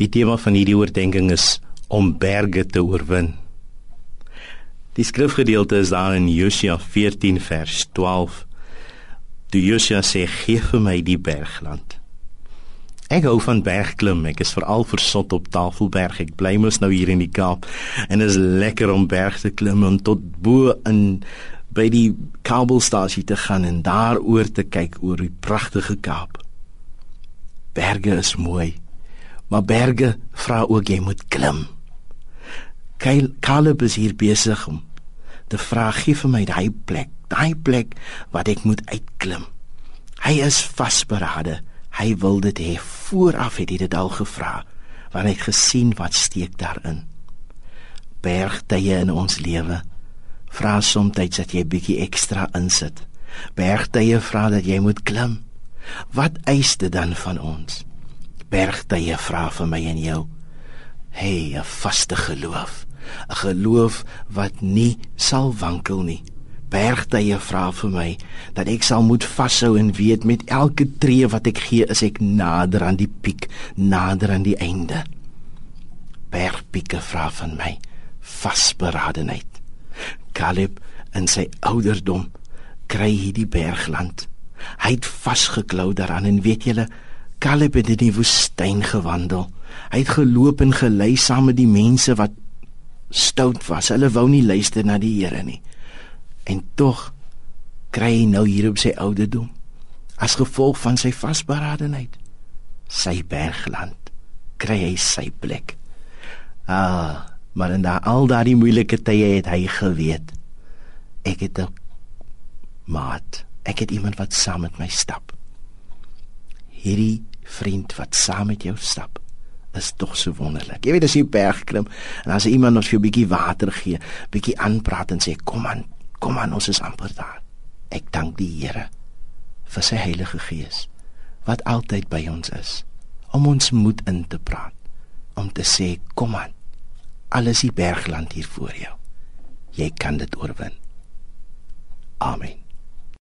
Die tema van hierdie oordeenking is om berge te oorwin. Die skrifgedeelte is daar in Josua 14 vers 12. Die Josua sê: "Gee vir my die bergland." Ek hou van bergklim. Ek is veral versot op Tafelberg. Ek bly mos nou hier in die Kaap en is lekker om berg te klim en tot bo in by die kabelstasie te gaan en daar oor te kyk oor die pragtige Kaap. Berge is mooi. Maar berge vra ook jy moet klim. Caleb is hier besig om te vra gee vir my daai plek, daai plek wat ek moet uitklim. Hy is vasberade. Hy wil dit hê vooraf het hy dit al gevra want hy het gesien wat steek daarin. Bergtye in ons lewe vra soms dat jy bietjie ekstra insit. Bergtye vra dat jy moet klim. Wat eis dit dan van ons? Bergtye vra vir my en jou. Hey, 'n vaste geloof, 'n geloof wat nie sal wankel nie. Bergtye vra vir my dat ek sal moet vashou en weet met elke tree wat ek gee is ek nader aan die piek, nader aan die einde. Bergpieke vra van my vasberadenheid. Caleb in sy ouderdom kry hierdie bergland. Hy het vasgeklou daaraan en weet julle Caleb het in die woestyn gewandel. Hy het geloop en gelei saam met die mense wat stout was. Hulle wou nie luister na die Here nie. En tog kry hy nou hier op sy ouderdom as gevolg van sy vasberadenheid sy bergland kry hy sy plek. Ah, maar in daai al daai moeilike tye het hy geweet ek het 'n maat. Ek het iemand wat saam met my stap. Hierdie vriend wat saam met jou stap is tog so wonderlik. Jy weet as jy berg klim en as iemand ons vir 'n bietjie water gee, bietjie aanpraat en sê kom aan, kom aan, ons is amper daar. Ek dank die Here vir sy Heilige Gees wat altyd by ons is om ons moed in te praat, om te sê kom aan. Alles die bergland hier voor jou. Jy kan dit oorwin. Amen.